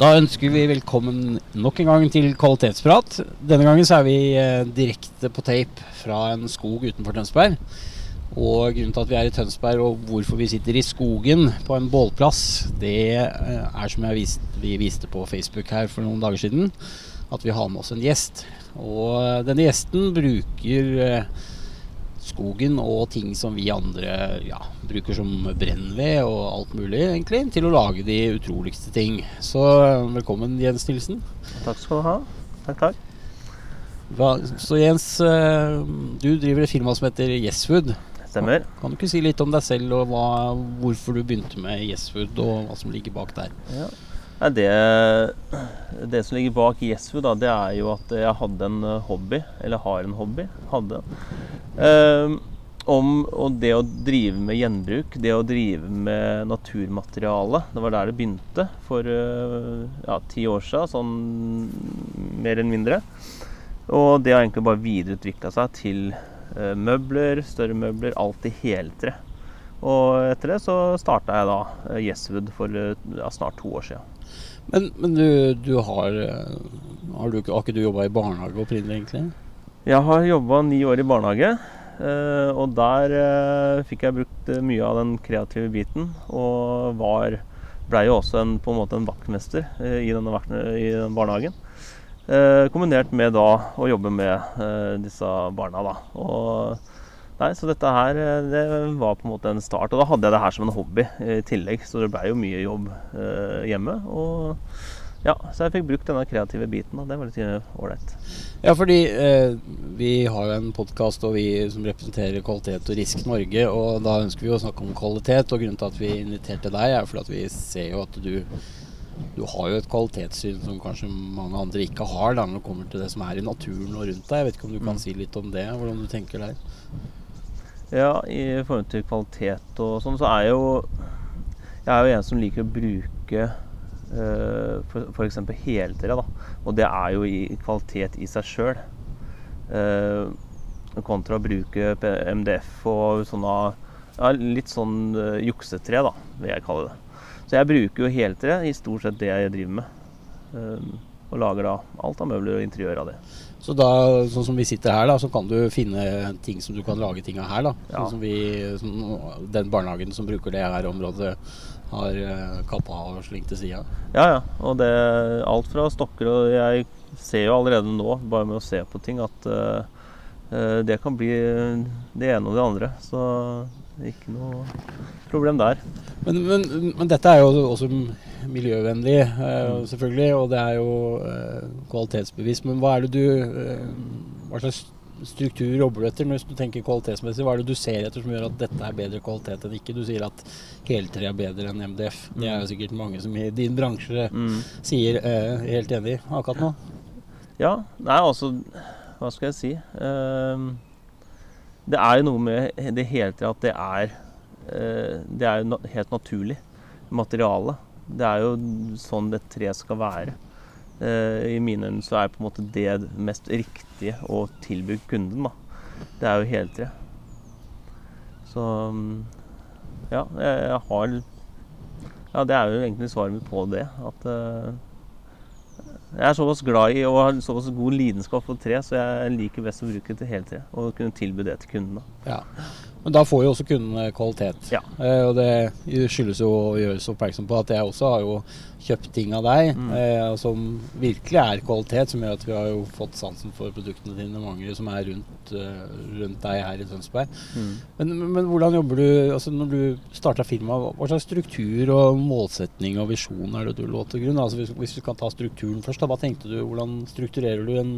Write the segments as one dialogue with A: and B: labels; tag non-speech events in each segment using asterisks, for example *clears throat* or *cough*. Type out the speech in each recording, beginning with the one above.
A: Da ønsker vi velkommen nok en gang til Kvalitetsprat. Denne gangen så er vi eh, direkte på tape fra en skog utenfor Tønsberg. Og grunnen til at vi er i Tønsberg og hvorfor vi sitter i skogen på en bålplass, det eh, er som jeg viste, vi viste på Facebook her for noen dager siden, at vi har med oss en gjest. Og denne gjesten bruker eh, skogen og ting som vi andre ja, bruker som brennved og alt mulig, egentlig, til å lage de utroligste ting. Så eh, velkommen, Jens Nilsen.
B: Takk skal du ha. Takk, takk.
A: Hva, så Jens, eh, du driver et firma som heter Yeswood.
B: Stemmer.
A: Kan du ikke si litt om deg selv og hva, hvorfor du begynte med Yeswood, og hva som ligger bak der?
B: Ja. Det, det som ligger bak Yeswood, da, det er jo at jeg hadde en eh, hobby, eller har en hobby, hadde, eh, om det å drive med gjenbruk, det å drive med naturmateriale. Det var der det begynte for eh, ja, ti år siden, sånn mer enn mindre. Og det har egentlig bare videreutvikla seg til eh, møbler, større møbler, alt i heltre. Og etter det så starta jeg da Yeswood for ja, snart to år siden.
A: Men, men du, du har, eh, har, du, har ikke du jobba i barnehage opprinnelig, egentlig?
B: Jeg har jobba ni år i barnehage, eh, og der eh, fikk jeg brukt mye av den kreative biten. Og var blei jo også en, på en måte en vaktmester i, denne i den barnehagen. Eh, kombinert med da å jobbe med disse barna, da. Og Nei, så dette her eh, det var på en måte en start. Og da hadde jeg det her som en hobby eh, i tillegg, så det blei jo mye jobb eh, hjemme. Og ja, så jeg fikk brukt denne kreative biten, og det var litt eh, ålreit.
A: Ja, fordi eh, vi har jo en podkast og vi som representerer Kvalitet og Risk Norge, og da ønsker vi å snakke om kvalitet. Og grunnen til at vi inviterte deg, er fordi at vi ser jo at du du har jo et kvalitetssyn som kanskje mange andre ikke har da, når det kommer til det som er i naturen og rundt deg. Jeg vet ikke om du kan
B: Mm.
A: si litt om det, hvordan du tenker der?
B: Ja, i forhold til kvalitet og sånn, så er jeg jo Jeg er jo en som liker å bruke uh, f.eks. heltre, da. Og det er jo i kvalitet i seg sjøl. kontra å bruke MDF og sånne ja, litt sånn uh, juksetre, da, vil jeg kalle det. Så jeg bruker jo heltre i stort sett det jeg driver med. Uh, og lager da alt av møbler og interiør av det.
A: Så da, sånn som vi sitter her, da, så kan du finne ting som du kan lage ting av her. da.
B: Ja.
A: Sånn som vi, som den barnehagen som bruker det her området, har uh, kappa og slengt til sida.
B: Ja, ja. Og det alt fra stokker og Jeg ser jo allerede nå, bare med å se på ting, at eh, eh, det kan bli det ene og det andre. Så ikke noe problem der.
A: Men, men, men dette er jo også miljøvennlig, eh, selvfølgelig, og det er jo eh, kvalitetsbevisst. Men hva er det du eh, Hva slags struktur jobber du etter hvis du tenker kvalitetsmessig? Hva er det du ser etter som gjør at dette er bedre kvalitet enn ikke? Du sier at heltre er bedre enn MDF. Det er jo sikkert mange som i din bransje
B: Mm.
A: sier eh, helt enig akkurat nå.
B: Ja, nei, altså Hva skal jeg si? Ehm, det er jo noe med det hele tida at det er eh, Det er jo helt naturlig materiale. Det er jo sånn det treet skal være. Eh, I mine øyne så er på en måte det mest riktige å tilby kunden. da. Det er jo heltre. Så mm, ja, jeg har Ja, det er jo egentlig svaret mitt på det. At eh, jeg er såpass glad i og har såpass god lidenskap for tre, så jeg liker best å bruke det til heltre. Og kunne tilby det til kundene.
A: Ja. Men da får jo også kundene kvalitet.
B: Ja.
A: Eh, og det skyldes jo å gjøres oppmerksom på at jeg også har jo kjøpt ting av deg
B: Mm.
A: eh, som virkelig er kvalitet, som gjør at vi har jo fått sansen for produktene dine, mange som er rundt, eh, rundt deg her i Tønsberg. Men, men, men hvordan jobber du altså når du starta firmaet? Hva slags struktur og målsetning og visjon er det du lå til grunn? Altså hvis, hvis du kan ta strukturen først, da, hva tenkte du? Hvordan strukturerer du en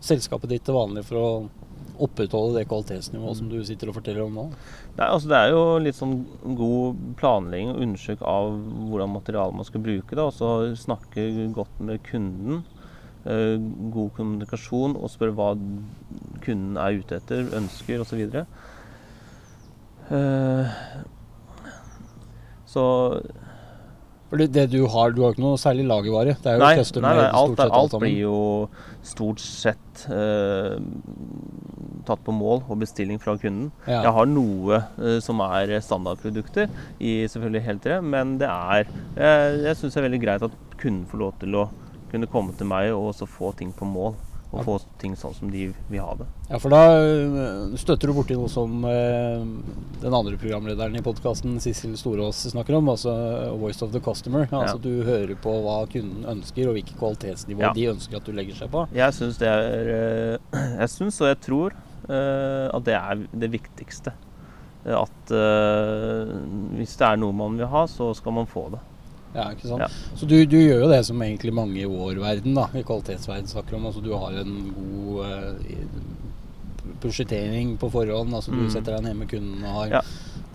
A: selskapet ditt til vanlig for å opprettholde det kvalitetsnivået som du sitter og forteller om nå?
B: Nei, altså Det er jo litt sånn god planlegging og undersøk av hvordan materialet man skal bruke. Og så snakke godt med kunden. eh, god kommunikasjon og spørre hva kunden er ute etter, ønsker osv. Uh, så
A: fordi det, du har, du har ikke noe særlig lagervare? Det er jo
B: Nei, nei, nei alt, alt,
A: alt
B: blir jo stort sett eh, tatt på mål og bestilling fra kunden.
A: Ja.
B: Jeg har noe eh, som er standardprodukter i selvfølgelig helt det, men det er Jeg, jeg syns det er veldig greit at kunden får lov til å kunne komme til meg og også få ting på mål. Og få ting sånn som de vil ha det.
A: Ja, for da øh, støtter du borti noe som eh, den andre programlederen i podkasten, Sissel Storås, snakker om, altså øh, 'Voice of the Customer'. Altså Du hører på hva kunden ønsker, og hvilket kvalitetsnivå
B: Ja.
A: de ønsker at du legger seg på.
B: Jeg syns det er eh, *clears throat* Jeg syns og jeg tror eh, at det er det viktigste. Eh, At eh, hvis det er noe man vil ha, så skal man få det.
A: Ja, ikke sant?
B: Ja.
A: Så du, du gjør jo det som egentlig mange i vår verden, da, i kvalitetsverden, snakker om. Altså Du har en god uh, prosjektering på forhånd. Altså Du
B: Mm.
A: setter deg ned med kunden og har
B: Ja.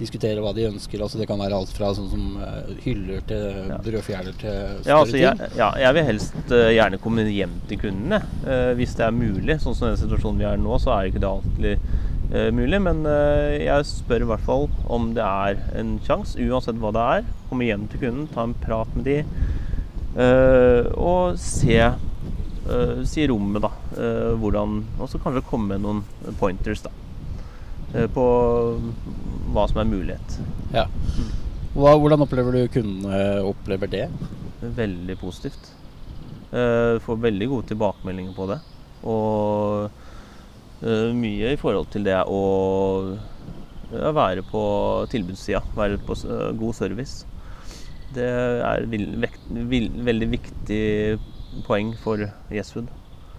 A: Diskuterer hva de ønsker. Altså Det kan være alt fra sånn som øh, hyller til brødfjeler til større
B: Ja, altså, jeg, ja, jeg vil helst uh, gjerne komme hjem til kundene, uh, hvis det er mulig. Sånn som den situasjonen vi er i nå, så er ikke det alltid uh, mulig. Men eh, jeg spør i hvert fall om det er en sjanse, uansett hva det er. Komme hjem til kunden, ta en prat med de, eh, og se uh, si rommet, da. Uh, hvordan Og så kanskje komme med noen pointers, da. Uh, på hva som er mulighet.
A: Ja. Hva, hvordan opplever du kundene opplever det?
B: Veldig positivt. Uh, får veldig gode tilbakemeldinger på det. Og uh, mye i forhold til det å ja, være på tilbudssida. Være på eh, god service. Det er vil, vekt, vil, veldig viktig poeng for Yeswood.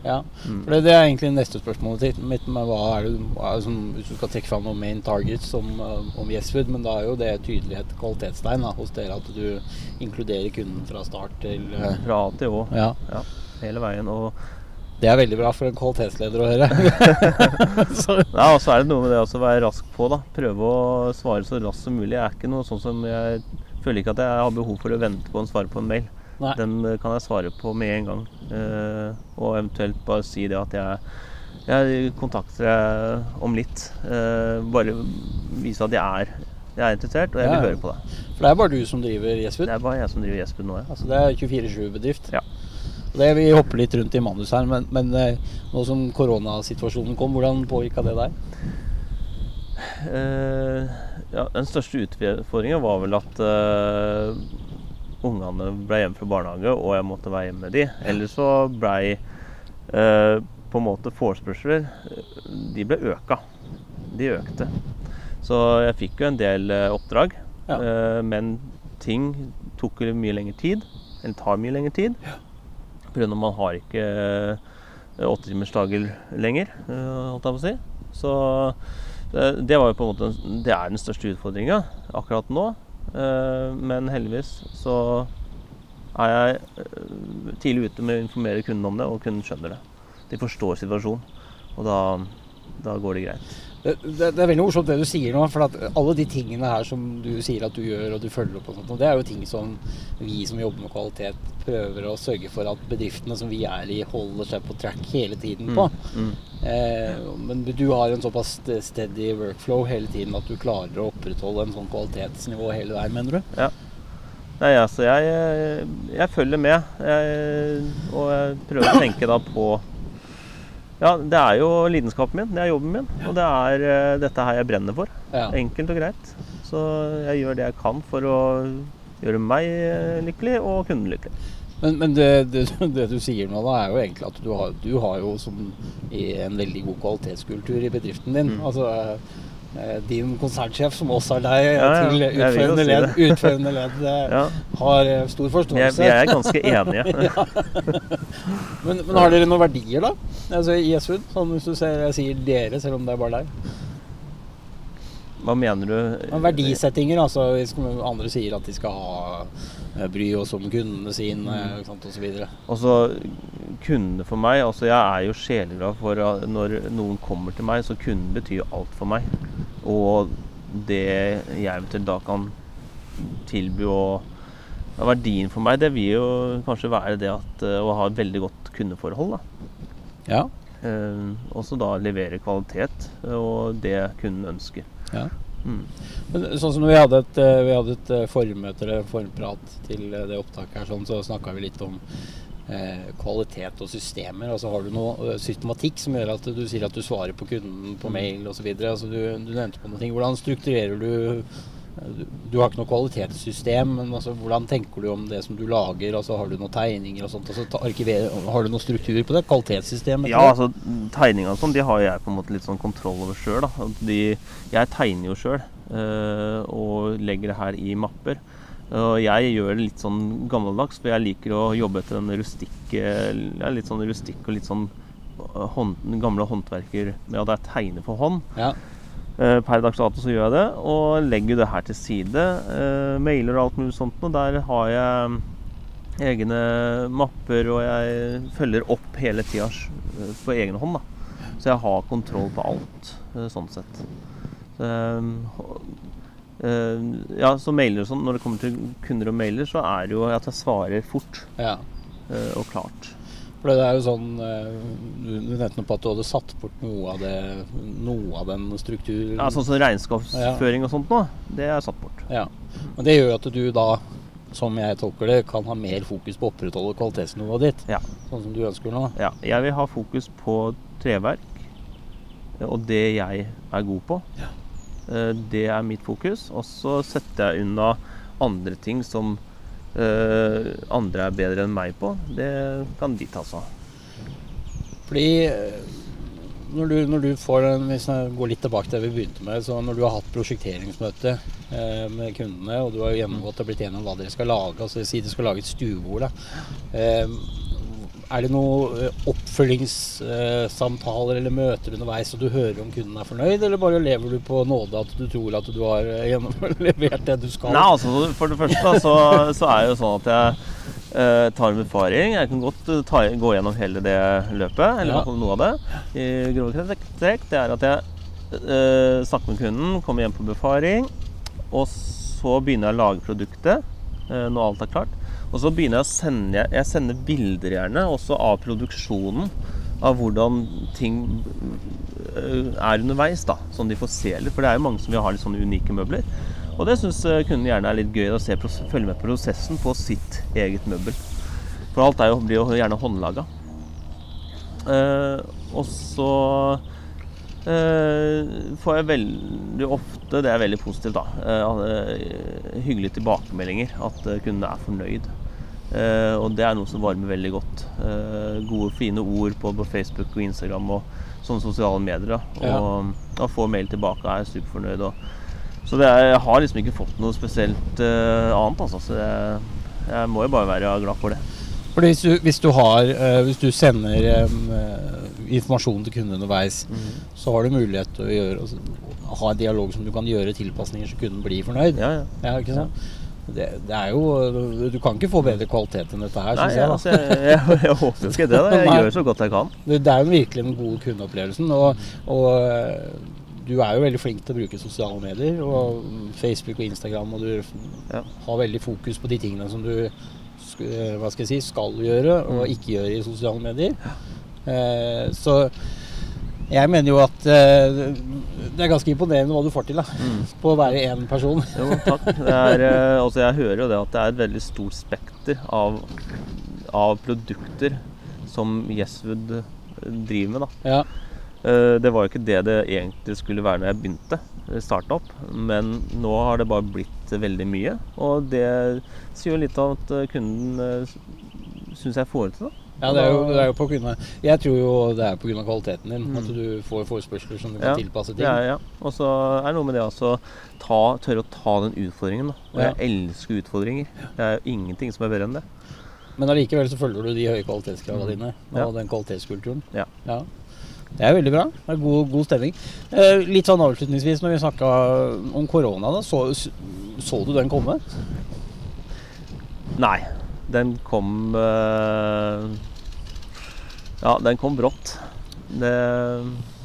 A: Ja,
B: Mm.
A: for det, er egentlig neste spørsmålet mitt. Med hva er det, hva er det som, hvis du skal trekke fram noen main targets om, uh, om Yeswood, men da er jo det tydelig et kvalitetstegn da, hos dere at du inkluderer kunden fra start til uh,
B: Fra A til Å.
A: Ja,
B: Ja, hele veien. Og
A: det er veldig bra for en kvalitetsleder å høre. *laughs*
B: Ja, og så er det noe med det å være rask på, da. Prøve å svare så raskt som mulig. Jeg er ikke noe sånn som jeg føler ikke at jeg har behov for å vente på en svar på en mail.
A: Nei.
B: Den eh, kan jeg svare på med en gang. Eh, og eventuelt bare si det at jeg, jeg kontakter deg om litt. Eh, bare vise at jeg er, jeg er interessert, og jeg vil
A: ja.
B: høre på deg.
A: For det er bare du som driver Yeswood.
B: Det er bare jeg som driver Jesper nå, ja.
A: Altså det er 24-7-bedrift.
B: Ja.
A: Det, vi hopper litt rundt i manus her, men, men nå som koronasituasjonen kom, hvordan påvirka det deg?
B: Eh, ja, den største utfordringen var vel at eh, ungene ble hjemme fra barnehage, og jeg måtte være hjemme med de. Ellers så blei eh, på en måte forespørsler De ble øka. De økte. Så jeg fikk jo en del eh, oppdrag,
A: Ja.
B: eh, men ting tok mye lengre tid. Eller tar mye lengre tid. Pga. at man har ikke eh, åttetimersdager lenger, eh, holdt jeg på å si. Så det, det var jo på en måte Det er den største utfordringa akkurat nå. Eh, men heldigvis så er jeg eh, tidlig ute med å informere kunden om det, og kunden skjønner det. De forstår situasjonen, og da, da går det greit.
A: Det, det, det er veldig morsomt det du sier nå. For at alle de tingene her som du sier at du gjør og du følger opp, og sånt, og det er jo ting som vi som jobber med kvalitet, prøver å sørge for at bedriftene som vi er i, holder seg på track hele tiden på.
B: Mm.
A: Eh, men du har en såpass steady workflow hele tiden at du klarer å opprettholde en sånn kvalitetsnivå hele veien, mener du?
B: Nei, altså jeg, jeg følger med, jeg, og jeg prøver å tenke da på Ja, det er jo lidenskapen min, det er jobben min, og det er eh, dette her jeg brenner for.
A: Ja.
B: Enkelt og greit. Så jeg gjør det jeg kan for å gjøre meg eh, lykkelig og kunden lykkelig.
A: Men, men det, det, *laughs* det du sier nå, da, er jo egentlig at du har, du har jo som en veldig god kvalitetskultur i bedriften din.
B: Mm.
A: Altså eh, din konsernsjef, som også er deg,
B: Ja, ja,
A: til
B: jeg
A: utførende
B: si
A: ledd,
B: det.
A: utførende ledd *laughs*
B: Ja,
A: har stor forståelse.
B: vi er ganske enige. *laughs*
A: Men, men har dere noen verdier, da? Altså I Yeswood? Sånn hvis du ser, jeg sier dere, selv om det er bare deg.
B: Hva mener du?
A: Verdisettinger, altså hvis andre sier at de skal ha eh, bry oss om kundene sine
B: Mm.
A: osv.
B: Altså, kundene for meg altså Jeg er jo sjeleglad for at når noen kommer til meg, så kunden betyr alt for meg. Og det jeg eventuelt da kan tilby og ja, Verdien for meg, det vil jo kanskje være det at eh, å ha et veldig godt kundeforhold. da.
A: Ja.
B: Eh, også da levere kvalitet og det kunden ønsker.
A: ja.
B: Mm.
A: Men sånn som vi hadde et, eh, vi hadde et eh, formøte eller formprat til eh, det opptaket her, sånn, så snakka vi litt om eh, kvalitet og systemer. Altså Har du noe eh, systematikk som gjør at du sier at du svarer på kunden på mail osv.? Altså, du, du nevnte på noe. Hvordan strukturerer du du, har ikke noe kvalitetssystem, men altså, hvordan tenker du om det som du lager? Altså, har du noen tegninger og sånt? Altså, har du noen struktur på det? Kvalitetssystemet?
B: Ja, altså tegninga og sånn, de har jeg på en måte litt sånn kontroll over sjøl. Jeg tegner jo sjøl og legger det her i mapper. Og jeg gjør det litt sånn gammeldags, for jeg liker å jobbe etter den rustikke ja, Litt sånn rustikk og litt sånn hånd, gamle håndverker med at jeg tegner for hånd.
A: Ja.
B: Eh, Per dags dato så gjør jeg det, og legger det her til side. Eh, mailer og alt mulig sånt. Og der har jeg egne mapper, og jeg følger opp hele tida eh, på egen hånd. da. Så jeg har kontroll på alt, sånn sett. Så, eh, ja, så mailer og sånn, Når det kommer til kunder og mailer, så er det jo at jeg svarer fort
A: ja.
B: og klart.
A: For det er jo sånn eh, Du nevnte noe på at du hadde satt bort noe av, det, noe av den strukturen.
B: Ja, Sånn som regnskapsføring og sånt nå, det er satt bort.
A: Ja. Men det gjør jo at du da, som jeg tolker det, kan ha mer fokus på å opprettholde kvalitetsnivået ditt.
B: Ja.
A: Sånn som du ønsker nå.
B: Ja, jeg vil ha fokus på treverk og det jeg er god på.
A: Ja.
B: Eh, Det er mitt fokus. Og så setter jeg unna andre ting som andre er bedre enn meg på. Det kan de ta seg av.
A: Fordi eh, når du, når du får den, Hvis jeg går litt tilbake til det vi begynte med. så Når du har hatt prosjekteringsmøte eh, med kundene, og du har gjennomgått og blitt enig om hva dere skal lage, altså si de skal lage et stuebord, da. Eh, er det noen oppfølgingssamtaler eller møter underveis så du hører om kunden er fornøyd, eller bare lever du på nåde at du tror at du har eh, *laughs* levert det du skal?
B: Nei, altså For det første så, så er det jo sånn at jeg eh, tar en befaring. Jeg kan godt eh, ta, gå gjennom hele det løpet, eller
A: Ja.
B: noe av det. I grove trekk. Det er at jeg eh, snakker med kunden, kommer hjem på befaring, og så begynner jeg å lage produktet eh, når alt er klart. Og så begynner jeg å sende Jeg sender bilder gjerne også av produksjonen. Av hvordan ting eh, er underveis, da, sånn de får se litt. For det er jo mange som vil ha litt sånne unike møbler. Og det syns kunden gjerne er litt gøy å se, følge med på prosessen på sitt eget møbel. For alt jo, blir jo gjerne håndlaga. Eh, og så eh, får jeg veldig ofte, det er veldig positivt, da, eh, eh, hyggelige tilbakemeldinger. At kunden kundene er fornøyd. Eh, og det er noe som varmer veldig godt. Eh, gode, fine ord på, på Facebook og Instagram og sånne sosiale medier. Da.
A: Ja.
B: Og å få mail tilbake er jeg superfornøyd. Og, så det er, jeg har liksom ikke fått noe spesielt eh, annet, altså. Så jeg, jeg må jo bare være glad for det.
A: Fordi hvis du, hvis du, har, hvis du sender eh, informasjon til kunden underveis, så har du mulighet til å gjøre, altså, ha en dialog som du kan gjøre tilpasninger så kunden blir fornøyd.
B: Ja, ja.
A: Ja, ikke sant? Det, det er jo Du kan ikke få bedre kvalitet enn dette her, syns
B: jeg, altså, jeg, jeg, jeg håper ikke det. Jeg *laughs*
A: Nei.
B: gjør så godt jeg kan.
A: Det, det er jo virkelig den gode kundeopplevelsen. Og, og eh, du er jo veldig flink til å bruke sosiale medier, og Facebook og Instagram, og du
B: Ja.
A: har veldig fokus på de tingene som du eh, hva skal jeg si, skal gjøre og
B: Mm.
A: ikke gjøre i sosiale medier. Eh, så jeg mener jo at uh, det er ganske imponerende hva du får til da,
B: Mm.
A: på å være én person. *laughs*
B: Jo, takk. Det er, uh, altså jeg hører jo det at det er et veldig stort spekter av, av produkter som Yeswood driver med. da.
A: Ja.
B: Uh, Det var jo ikke det det egentlig skulle være når jeg begynte, starte opp. Men nå har det bare blitt veldig mye. Og det sier jo litt om at eh, kunden syns jeg får det til. da.
A: Ja, det er jo, det er jo på grunn av, Jeg tror jo det er pga. kvaliteten din.
B: Mm.
A: At du får forespørsler som du kan
B: Ja,
A: tilpasse
B: Det
A: ting.
B: Ja, ja. Og så er det noe med det å tørre å ta den utfordringen. Da. Og
A: Ja.
B: jeg elsker utfordringer. Det er jo ingenting som er bedre enn det.
A: Men allikevel så følger du de høye kvalitetskravene dine og
B: Ja.
A: den kvalitetskulturen.
B: Ja.
A: Det er veldig bra. Det er god, god stemning. Eh, litt sånn avslutningsvis, når vi snakka om korona, da, så, så, du den komme?
B: Nei. Den kom uh, Ja, den kom brått. Det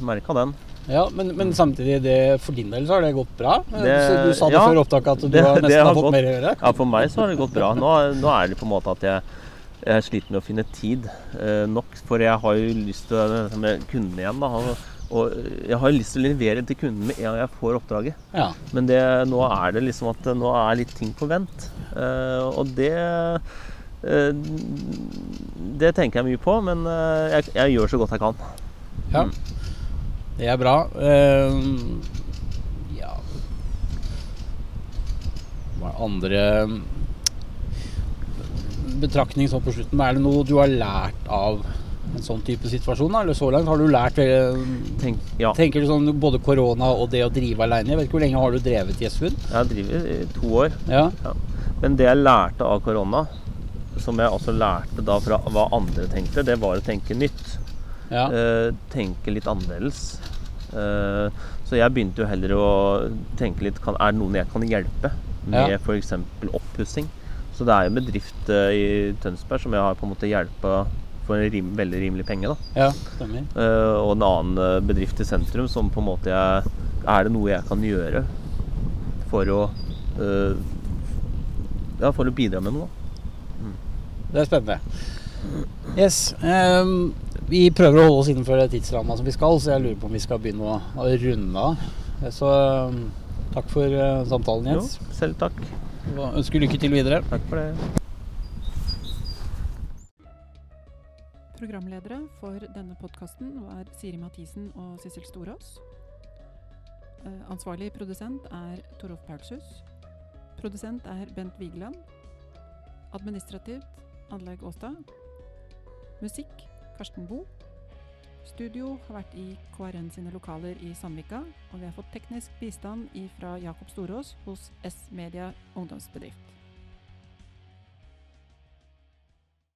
B: merka den.
A: Ja, men, men, samtidig, det, for din del så har det gått bra?
B: Det,
A: du sa det ja, før opptaket at du det, har nesten har fått gått, mer å gjøre?
B: Ja, for meg så har det gått bra. Nå, nå er det på en måte at jeg, jeg sliter med å finne tid eh, nok. For jeg har jo lyst til med kundene igjen. da, og, og jeg har lyst til å levere til kunden med en gang jeg får oppdraget.
A: Ja.
B: Men det, nå er det liksom at nå er litt ting på vent. Eh, og det Det tenker jeg mye på, men eh, jeg, jeg, gjør så godt jeg kan.
A: Ja. Mm. Det er bra. Uh, ja Hva er andre betraktning sånn på slutten? Er det noe du har lært av en sånn type situasjon? Eller så langt har du lært Tenk, ja. Tenker du sånn både korona og det å drive aleine? Jeg vet ikke hvor lenge har du drevet i
B: Jeg har drevet i to år.
A: Ja.
B: Ja. Men det jeg lærte av korona, som jeg også lærte da fra hva andre tenkte, det var å tenke nytt.
A: Ja.
B: Eh, tenke litt annerledes. Eh, så jeg begynte jo heller å tenke litt kan, Er det noen jeg kan hjelpe med ja. f.eks. oppussing? Så det er jo en bedrift uh, i Tønsberg som jeg har på en måte hjelpa for en rim, veldig rimelig penge.
A: da ja, stemmer.
B: Uh, Og en annen bedrift i sentrum som på en måte jeg, Er det noe jeg kan gjøre for å Ja, for å bidra med noe?
A: Det er spennende. Yes. Um, vi prøver å holde oss innenfor tidsramma som vi skal, så jeg lurer på om vi skal begynne å, å runde av. Så um, takk for uh, samtalen, Jens.
B: Jo, selv takk.
A: Og ønsker lykke til videre.
B: Takk for det.
C: Programledere for denne podkasten var Siri Mathisen og Sissel Storås. Uh, ansvarlig produsent er Torolf Paulshus. Produsent er Bent Vigeland. Administrativt Anlegg Åstad. Musikk Karsten Boe. Studio har vært i KRN sine lokaler i Sandvika, og vi har fått teknisk bistand fra Jakob Storås hos S-Media ungdomsbedrift.